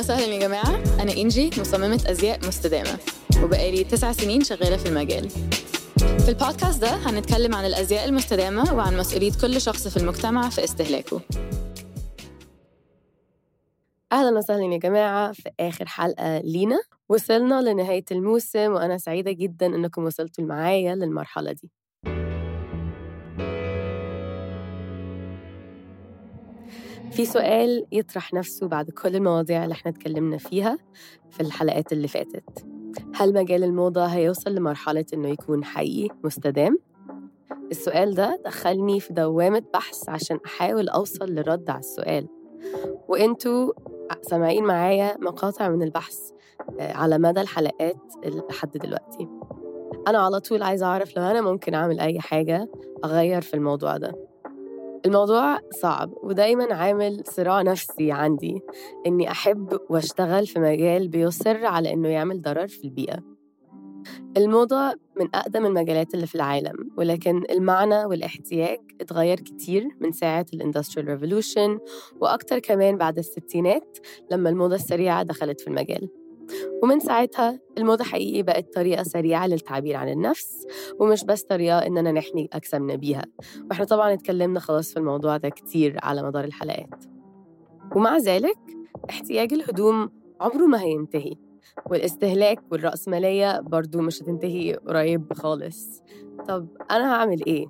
وسهلا يا جماعة. أنا إنجي مصممة أزياء مستدامة. وبقالي تسع سنين شغالة في المجال. في البودكاست ده هنتكلم عن الأزياء المستدامة وعن مسؤولية كل شخص في المجتمع في استهلاكه. أهلا وسهلا يا جماعة في آخر حلقة لينا. وصلنا لنهاية الموسم وأنا سعيدة جدا إنكم وصلتوا معايا للمرحلة دي. في سؤال يطرح نفسه بعد كل المواضيع اللي إحنا اتكلمنا فيها في الحلقات اللي فاتت. هل مجال الموضة هيوصل لمرحلة إنه يكون حقيقي مستدام؟ السؤال ده دخلني في دوامة بحث عشان أحاول أوصل لرد على السؤال. وإنتوا سامعين معايا مقاطع من البحث آه، على مدى الحلقات لحد دلوقتي. أنا على طول عايزة أعرف لو أنا ممكن أعمل أي حاجة أغير في الموضوع ده. الموضوع صعب ودايما عامل صراع نفسي عندي إني أحب وأشتغل في مجال بيصر على إنه يعمل ضرر في البيئة. الموضة من أقدم المجالات اللي في العالم ولكن المعنى والاحتياج اتغير كتير من ساعة ال industrial revolution وأكتر كمان بعد الستينات لما الموضة السريعة دخلت في المجال. ومن ساعتها الموضة حقيقي بقت طريقة سريعة للتعبير عن النفس ومش بس طريقة إننا نحمي أجسامنا بيها وإحنا طبعا اتكلمنا خلاص في الموضوع ده كتير على مدار الحلقات ومع ذلك احتياج الهدوم عمره ما هينتهي والاستهلاك والرأسمالية برضو مش هتنتهي قريب خالص طب أنا هعمل إيه؟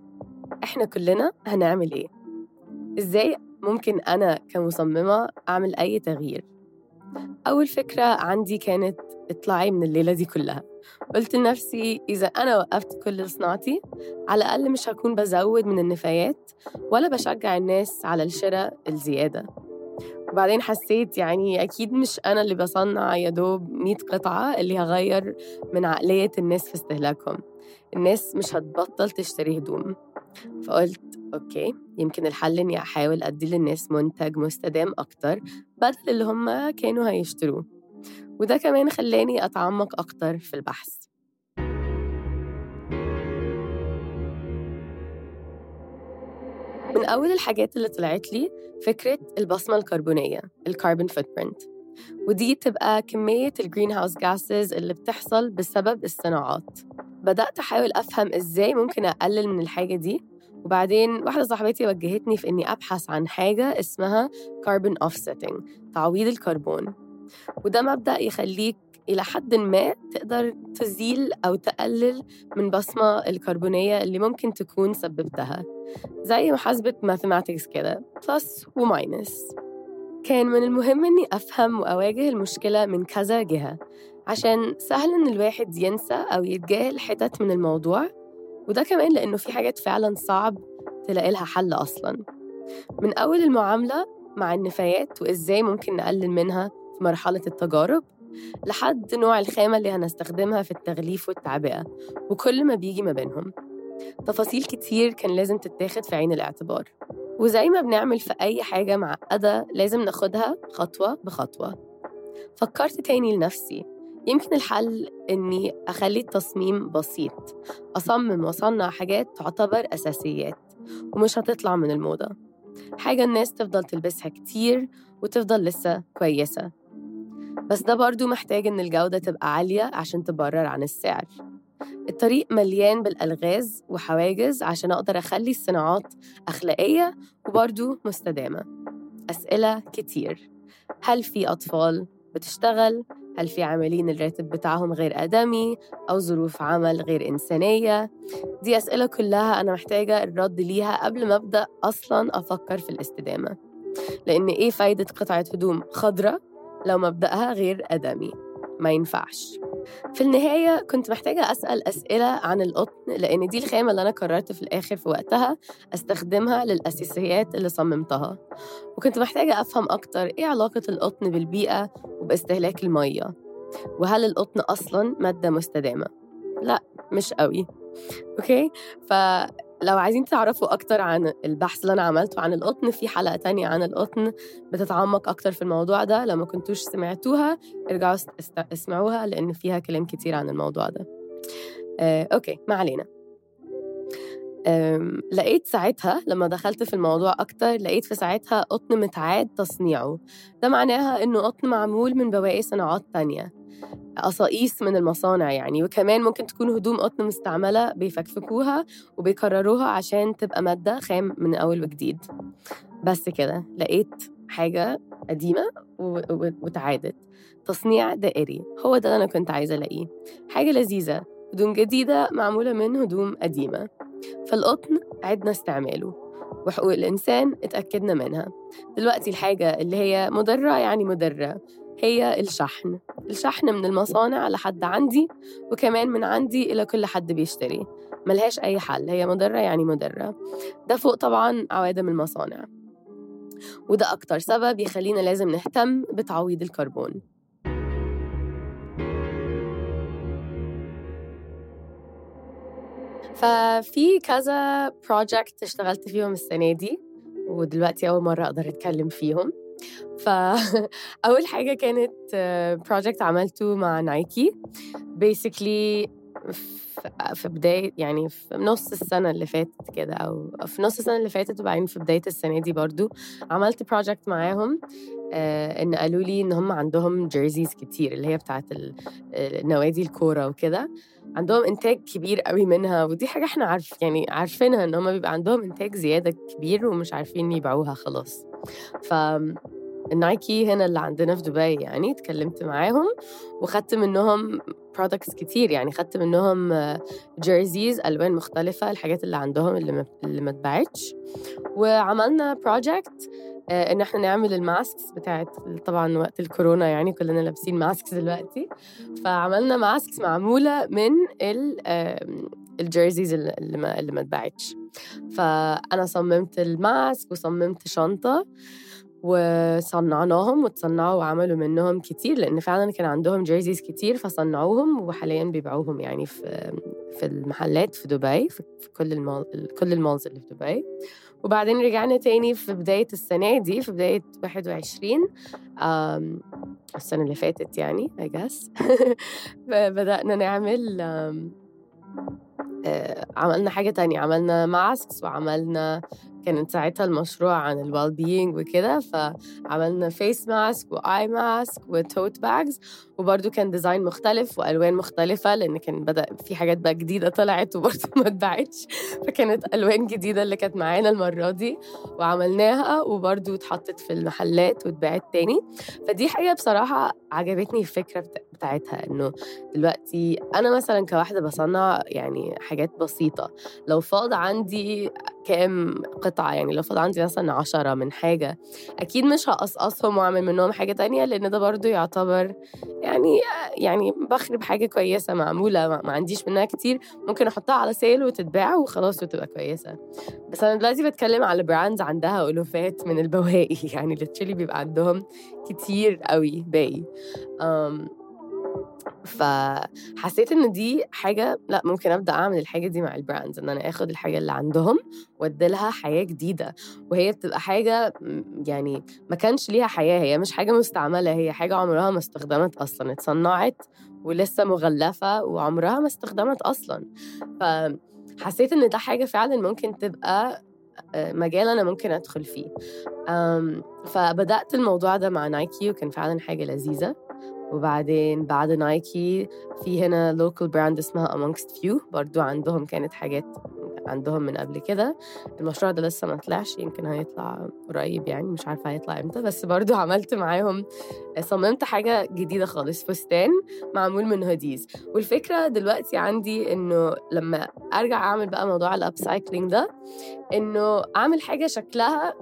إحنا كلنا هنعمل إيه؟ إزاي ممكن أنا كمصممة أعمل أي تغيير؟ أول فكرة عندي كانت اطلعي من الليلة دي كلها. قلت لنفسي إذا أنا وقفت كل صناعتي على الأقل مش هكون بزود من النفايات ولا بشجع الناس على الشراء الزيادة. وبعدين حسيت يعني أكيد مش أنا اللي بصنع يا دوب 100 قطعة اللي هغير من عقلية الناس في استهلاكهم. الناس مش هتبطل تشتري هدوم. فقلت أوكي يمكن الحل إني أحاول أدي للناس منتج مستدام أكتر بدل اللي هم كانوا هيشتروه. وده كمان خلاني أتعمق أكتر في البحث. من أول الحاجات اللي طلعت لي فكرة البصمة الكربونية ال carbon footprint ودي تبقى كمية ال greenhouse gases اللي بتحصل بسبب الصناعات. بدأت أحاول أفهم إزاي ممكن أقلل من الحاجة دي. وبعدين واحدة صاحبتي وجهتني في إني أبحث عن حاجة اسمها carbon offsetting تعويض الكربون. وده مبدأ يخليك إلى حد ما تقدر تزيل أو تقلل من بصمة الكربونية اللي ممكن تكون سببتها زي محاسبة mathematics كده plus و minus كان من المهم إني أفهم وأواجه المشكلة من كذا جهة. عشان سهل إن الواحد ينسى أو يتجاهل حتت من الموضوع وده كمان لأنه في حاجات فعلا صعب تلاقي لها حل أصلا. من أول المعاملة مع النفايات وإزاي ممكن نقلل منها في مرحلة التجارب لحد نوع الخامة اللي هنستخدمها في التغليف والتعبئة وكل ما بيجي ما بينهم. تفاصيل كتير كان لازم تتاخد في عين الاعتبار. وزي ما بنعمل في أي حاجة معقدة لازم ناخدها خطوة بخطوة. فكرت تاني لنفسي. يمكن الحل إني أخلي التصميم بسيط أصمم وأصنع حاجات تعتبر أساسيات ومش هتطلع من الموضة. حاجة الناس تفضل تلبسها كتير وتفضل لسه كويسة. بس ده برضو محتاج إن الجودة تبقى عالية عشان تبرر عن السعر. الطريق مليان بالألغاز وحواجز عشان أقدر أخلي الصناعات أخلاقية وبرضو مستدامة. أسئلة كتير. هل في أطفال؟ بتشتغل؟ هل في عاملين الراتب بتاعهم غير آدمي أو ظروف عمل غير إنسانية؟ دي أسئلة كلها أنا محتاجة الرد ليها قبل ما أبدأ أصلاً أفكر في الاستدامة لأن إيه فايدة قطعة هدوم خضرة لو مبدأها غير آدمي؟ ما ينفعش في النهاية كنت محتاجة أسأل أسئلة عن القطن لأن دي الخامة اللي أنا قررت في الآخر في وقتها أستخدمها للأساسيات اللي صممتها. وكنت محتاجة أفهم أكتر إيه علاقة القطن بالبيئة وباستهلاك المية. وهل القطن أصلاً مادة مستدامة؟ لأ مش قوي. okay؟ ف لو عايزين تعرفوا أكتر عن البحث اللي أنا عملته عن القطن في حلقة تانية عن القطن بتتعمق أكتر في الموضوع ده. لو ما كنتوش سمعتوها ارجعوا اسمعوها لأن فيها كلام كتير عن الموضوع ده. آه، okay ما علينا. لقيت ساعتها لما دخلت في الموضوع أكتر لقيت في ساعتها قطن متعاد تصنيعه. ده معناها إنه قطن معمول من بواقي صناعات تانية. قصاقيس من المصانع يعني وكمان ممكن تكون هدوم قطن مستعملة بيفكفكوها وبيكرروها عشان تبقى مادة خام من أول وجديد. بس كده لقيت حاجة قديمة و- و- واتعادت تصنيع دائري هو ده اللي أنا كنت عايزة ألاقيه. حاجة لذيذة هدوم جديدة معمولة من هدوم قديمة. فالقطن عدنا استعماله وحقوق الإنسان اتأكدنا منها. دلوقتي الحاجة اللي هي مضرة يعني مضرة هي الشحن. الشحن من المصانع لحد عندي وكمان من عندي إلى كل حد بيشتري. ملهاش أي حل هي مضرة يعني مضرة. ده فوق طبعا عوادم المصانع. وده أكتر سبب يخلينا لازم نهتم بتعويض الكربون. ففي كذا project اشتغلت فيهم السنة دي ودلوقتي أول مرة أقدر أتكلم فيهم. فأول حاجة كانت project عملته مع Nike. basically في بداية يعني في نص السنة اللي فاتت كده أو في نص السنة اللي فاتت وبعدين في بداية السنة دي برضو عملت project معاهم. آه إن قالوا لي إن هم عندهم jerseys كتير اللي هي بتاعت نوادي الكورة وكده. عندهم إنتاج كبير قوي منها ودي حاجة إحنا عارف يعني عارفينها إن هم بيبقى عندهم إنتاج زيادة كبير ومش عارفين يبيعوها خلاص. ف ال Nike هنا اللي عندنا في دبي يعني اتكلمت معاهم وخدت منهم products كتير يعني خدت منهم jerseys ألوان مختلفة الحاجات اللي عندهم اللي ما اللي ما اتباعتش. وعملنا project إن إحنا نعمل ال masks بتاعت طبعا وقت الكورونا يعني كلنا لابسين masks دلوقتي. فعملنا masks معمولة من ال jerseys اللي ما اللي ما اتباعتش. فأنا صممت ال mask وصممت شنطة. وصنعناهم وتصنعوا وعملوا منهم كتير لأن فعلا كان عندهم jerseys كتير فصنعوهم وحاليا بيبيعوهم يعني في في المحلات في دبي في كل المول كل ال malls اللي في دبي. وبعدين رجعنا تاني في بداية السنة دي في بداية 21 السنة اللي فاتت يعني I guess. بدأنا نعمل عملنا حاجة تانية عملنا masks وعملنا كانت ساعتها المشروع عن ال well-being وكده فعملنا face mask و eye mask و tote bags وبرده كان design مختلف وألوان مختلفة لأن كان بدأ في حاجات بقى جديدة طلعت وبرده ما اتباعتش فكانت ألوان جديدة اللي كانت معانا المرة دي وعملناها وبرده اتحطت في المحلات واتباعت تاني. فدي حاجة بصراحة عجبتني الفكرة بتاعتها إنه دلوقتي أنا مثلا كواحدة بصنع يعني حاجات بسيطة لو فاض عندي كام قطعة يعني لو فاض عندي مثلا عشرة من حاجة أكيد مش هقصقصهم وأعمل منهم حاجة تانية لأن ده برضو يعتبر يعني يعني بخرب حاجة كويسة معمولة ما عنديش منها كتير ممكن أحطها على sale وتتباع وخلاص وتبقى كويسة. بس أنا دلوقتي بتكلم على brands عندها ألوفات من البواقي يعني لتشيلي بيبقى عندهم كتير قوي باقي. um, فحسيت إن دي حاجة لأ ممكن أبدأ أعمل الحاجة دي مع ال brands إن أنا آخد الحاجة اللي عندهم وأدي لها حياة جديدة. وهي بتبقى حاجة يعني ما كانش ليها حياة هي مش حاجة مستعملة هي حاجة عمرها ما استخدمت أصلا اتصنعت ولسه مغلفة وعمرها ما استخدمت أصلا. فحسيت إن ده حاجة فعلا ممكن تبقى مجال أنا ممكن أدخل فيه. فبدأت الموضوع ده مع نايكي وكان فعلا حاجة لذيذة. وبعدين بعد نايكي في هنا local brand اسمها Amongst Few برضو عندهم كانت حاجات عندهم من قبل كده. المشروع ده لسه ما طلعش يمكن هيطلع قريب يعني مش عارفة هيطلع إمتى بس برضو عملت معاهم صممت حاجة جديدة خالص فستان معمول من hoodies والفكرة دلوقتي عندي إنه لما أرجع أعمل بقى موضوع ال upcycling ده إنه أعمل حاجة شكلها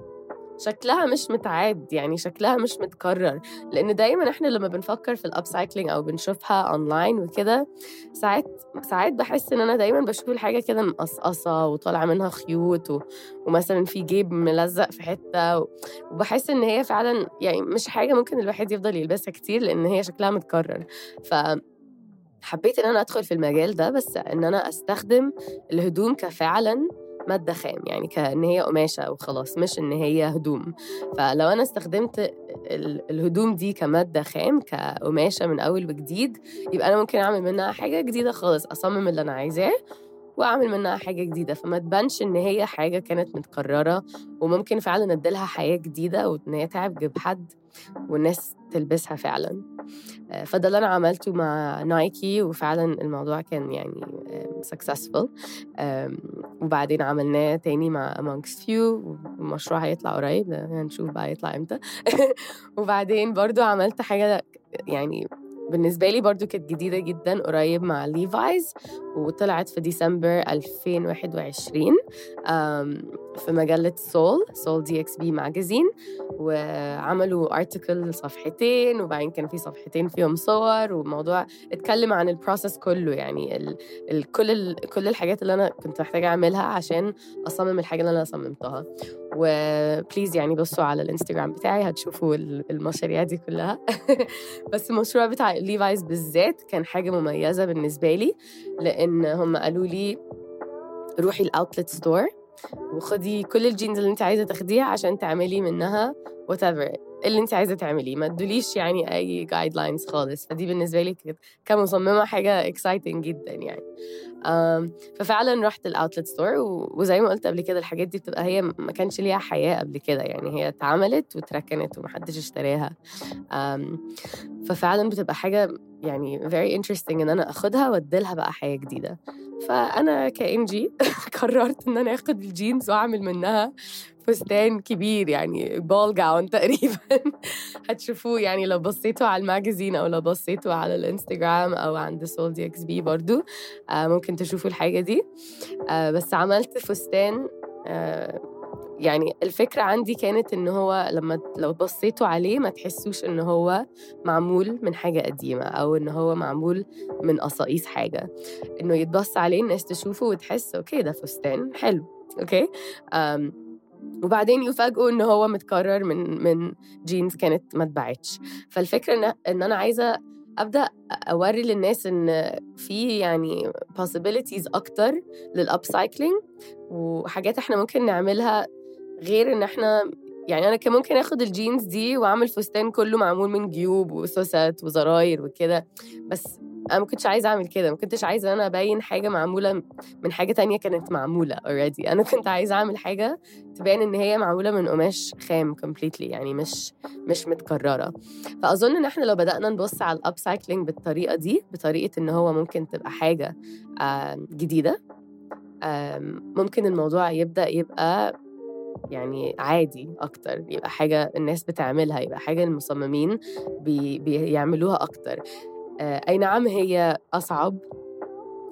شكلها مش متعاد يعني شكلها مش متكرر. لأن دايما إحنا لما بنفكر في ال upcycling أو بنشوفها اونلاين وكده ساعات ساعات بحس إن أنا دايما بشوف الحاجة كده مقصقصة وطالعة منها خيوط و... ومثلا في جيب ملزق في حتة و... وبحس إن هي فعلا يعني مش حاجة ممكن الواحد يفضل يلبسها كتير لأن هي شكلها متكرر. ف حبيت إن أنا أدخل في المجال ده بس إن أنا أستخدم الهدوم كفعلا مادة خام يعني كأن هي قماشة وخلاص مش إن هي هدوم. فلو أنا استخدمت الهدوم دي كمادة خام كقماشة من أول وجديد يبقى أنا ممكن أعمل منها حاجة جديدة خالص أصمم اللي أنا عايزاه وأعمل منها حاجة جديدة. فما تبانش إن هي حاجة كانت متكررة وممكن فعلا اديلها حياة جديدة وإن هي تعجب حد والناس تلبسها فعلا. آه، فده اللي أنا عملته مع نايكي وفعلا الموضوع كان يعني successful. وبعدين عملناه تاني مع amongst few والمشروع هيطلع قريب هنشوف بقى يطلع إمتى. وبعدين برضو عملت حاجة يعني بالنسبة لي برضو كانت جديدة جدا قريب مع ليفايز وطلعت في ديسمبر 2021 في مجلة Sole Sole DXB magazine وعملوا article صفحتين وبعدين كان في صفحتين فيهم صور وموضوع اتكلم عن ال process كله. يعني ال ال كل ال كل الحاجات اللي أنا كنت محتاجة أعملها عشان أصمم الحاجة اللي أنا صممتها. و please يعني بصوا على الإنستجرام بتاعي هتشوفوا المشاريع دي كلها. بس المشروع بتاع Levi's بالذات كان حاجة مميزة بالنسبة لي لأن هم قالوا لي روحي ال outlet store وخدي كل الجينز اللي انت عايزة تاخديها عشان تعملي منها واللي انت عايزة تعمليه. ما تدوليش يعني أي guidelines خالص. فدي بالنسبة لي كمصممة حاجة exciting جدا يعني. ففعلا رحت ال outlet store وزي ما قلت قبل كده الحاجات دي بتبقى هي ما كانش ليها حياة قبل كده يعني. هي اتعملت واتركنت ومحدش اشتراها. ففعلا بتبقى حاجة يعني very interesting إن أنا أخدها وأديلها بقى حياة جديدة. فأنا كانجي قررت إن أنا آخد الجينز وأعمل منها فستان كبير يعني ball gown تقريبا. هتشوفوه يعني لو بصيتوا على ال magazine أو لو بصيتوا على الانستغرام أو عند Sole DXB برضو آه ممكن تشوفوا الحاجة دي. آه بس عملت فستان آه يعني الفكرة عندي كانت إن هو لما لو بصيتوا عليه ما تحسوش إن هو معمول من حاجة قديمة أو إن هو معمول من قصاقيس حاجة. إنه يتبص عليه الناس تشوفه وتحس okay ده فستان حلو okay؟ وبعدين يفاجئوا إن هو متكرر من من جينز كانت ما اتباعتش. فالفكرة إن إن أنا عايزة أبدأ أوري للناس إن في يعني possibilities أكتر لل upcycling وحاجات إحنا ممكن نعملها غير إن إحنا يعني أنا كان ممكن آخد الجينز دي وأعمل فستان كله معمول من جيوب وسوسات وزراير وكده بس أنا ما كنتش عايزة أعمل كده ما كنتش عايزة أنا أبين حاجة معمولة من حاجة تانية كانت معمولة already أنا كنت عايزة أعمل حاجة تبين إن هي معمولة من قماش خام completely يعني مش مش متكررة. فأظن إن إحنا لو بدأنا نبص على ال upcycling بالطريقة دي بطريقة إن هو ممكن تبقى حاجة جديدة ممكن الموضوع يبدأ يبقى يعني عادي أكتر يبقى حاجة الناس بتعملها يبقى حاجة المصممين بي بيعملوها أكتر. آه، أي نعم هي أصعب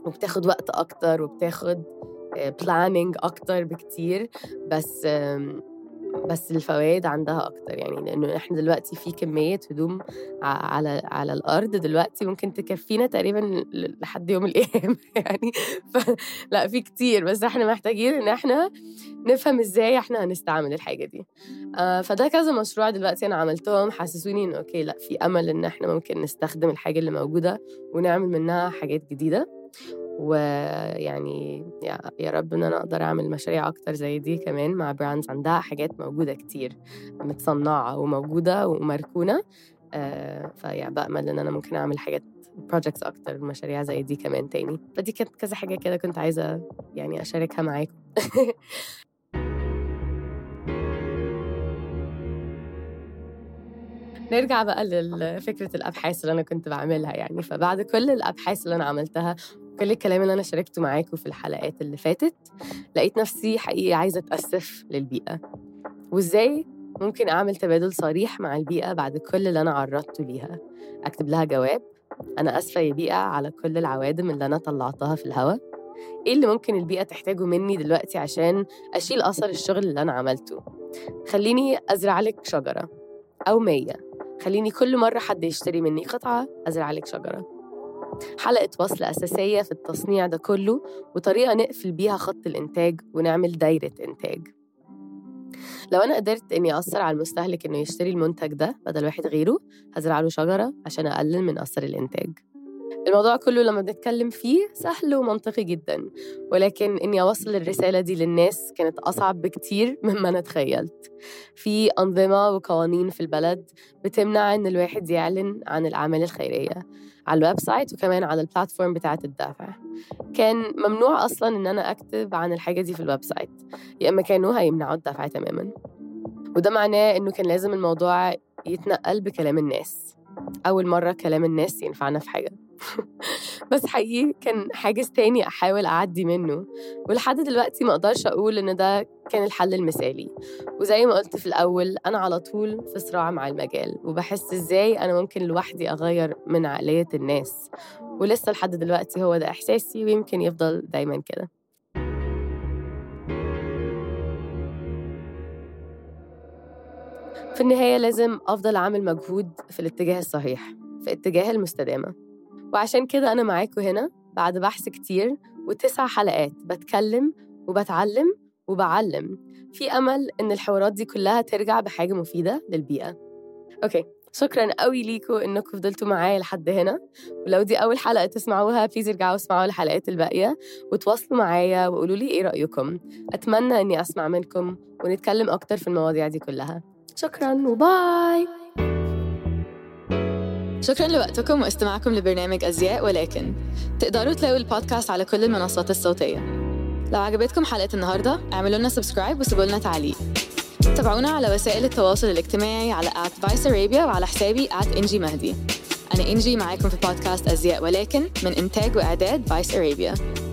وبتاخد وقت أكتر وبتاخد planning آه، أكتر بكتير بس بس الفوائد عندها أكتر يعني لأنه إحنا دلوقتي في كمية هدوم على على الأرض دلوقتي ممكن تكفينا تقريبا لحد يوم القيامة يعني. لأ في كتير بس إحنا محتاجين إن إحنا نفهم إزاي إحنا هنستعمل الحاجة دي. آه فده كذا مشروع دلوقتي أنا عملتهم حسسوني انه okay لأ في أمل إن إحنا ممكن نستخدم الحاجة اللي موجودة ونعمل منها حاجات جديدة. ويعني يا رب إن أنا أقدر أعمل مشاريع أكتر زي دي كمان مع brands عندها حاجات موجودة كتير متصنعة وموجودة ومركونة آه فيا بأمل إن أنا ممكن أعمل حاجات بروجكتس أكتر مشاريع زي دي كمان تاني. فدي كانت كذا حاجة كده كنت عايزة يعني أشاركها معاكم. نرجع بقى لفكرة الأبحاث اللي أنا كنت بعملها يعني. فبعد كل الأبحاث اللي أنا عملتها كل الكلام اللي أنا شاركته معاكم في الحلقات اللي فاتت لقيت نفسي حقيقي عايزة أتأسف للبيئة. وإزاي ممكن أعمل تبادل صريح مع البيئة بعد كل اللي أنا عرضته ليها؟ أكتب لها جواب أنا أسفة يا بيئة على كل العوادم اللي أنا طلعتها في الهواء إيه اللي ممكن البيئة تحتاجه مني دلوقتي عشان أشيل أثر الشغل اللي أنا عملته؟ خليني أزرع لك شجرة أو مية خليني كل مرة حد يشتري مني قطعة أزرع لك شجرة. حلقة وصل أساسية في التصنيع ده كله وطريقة نقفل بيها خط الإنتاج ونعمل دايرة إنتاج. لو أنا قدرت إني أثر على المستهلك إنه يشتري المنتج ده بدل واحد غيره هزرع له شجرة عشان أقلل من أثر الإنتاج. الموضوع كله لما بنتكلم فيه سهل ومنطقي جدا ولكن إني أوصل الرسالة دي للناس كانت أصعب بكتير مما أنا تخيلت. في أنظمة وقوانين في البلد بتمنع إن الواحد يعلن عن الأعمال الخيرية على ال website وكمان على ال platform بتاعة الدفع كان ممنوع أصلا إن أنا أكتب عن الحاجة دي في ال website يا إما كانوا هيمنعوا الدفع تماما. وده معناه إنه كان لازم الموضوع يتنقل بكلام الناس. أول مرة كلام الناس ينفعنا في حاجة. بس حقيقي كان حاجز تاني أحاول أعدي منه ولحد دلوقتي ما أقدرش أقول إن ده كان الحل المثالي. وزي ما قلت في الأول أنا على طول في صراع مع المجال وبحس إزاي أنا ممكن لوحدي أغير من عقلية الناس. ولسه لحد دلوقتي هو ده إحساسي ويمكن يفضل دايما كده. في النهاية لازم أفضل أعمل مجهود في الاتجاه الصحيح في اتجاه المستدامة. وعشان كده أنا معاكم هنا بعد بحث كتير وتسع حلقات. بتكلم وبتعلم وبعلم. في أمل إن الحوارات دي كلها ترجع بحاجة مفيدة للبيئة. okay. شكرا قوي ليكم انكم فضلتوا معايا لحد هنا. ولو دي أول حلقة تسمعوها please ارجعوا اسمعوا الحلقات الباقية وتواصلوا معايا وقولوا لي إيه رأيكم. أتمنى إني أسمع منكم ونتكلم أكتر في المواضيع دي كلها. شكرا وباي. شكرا لوقتكم واستماعكم لبرنامج أزياء ولكن. تقدروا تلاقوا البودكاست على كل المنصات الصوتية. لو عجبتكم حلقة النهاردة اعملوا لنا سبسكرايب وسيبوا لنا تعليق. تابعونا على وسائل التواصل الاجتماعي على at وعلى حسابي at إنجي مهدي أنا إنجي معاكم في بودكاست أزياء ولكن من إنتاج وإعداد Vice Arabia.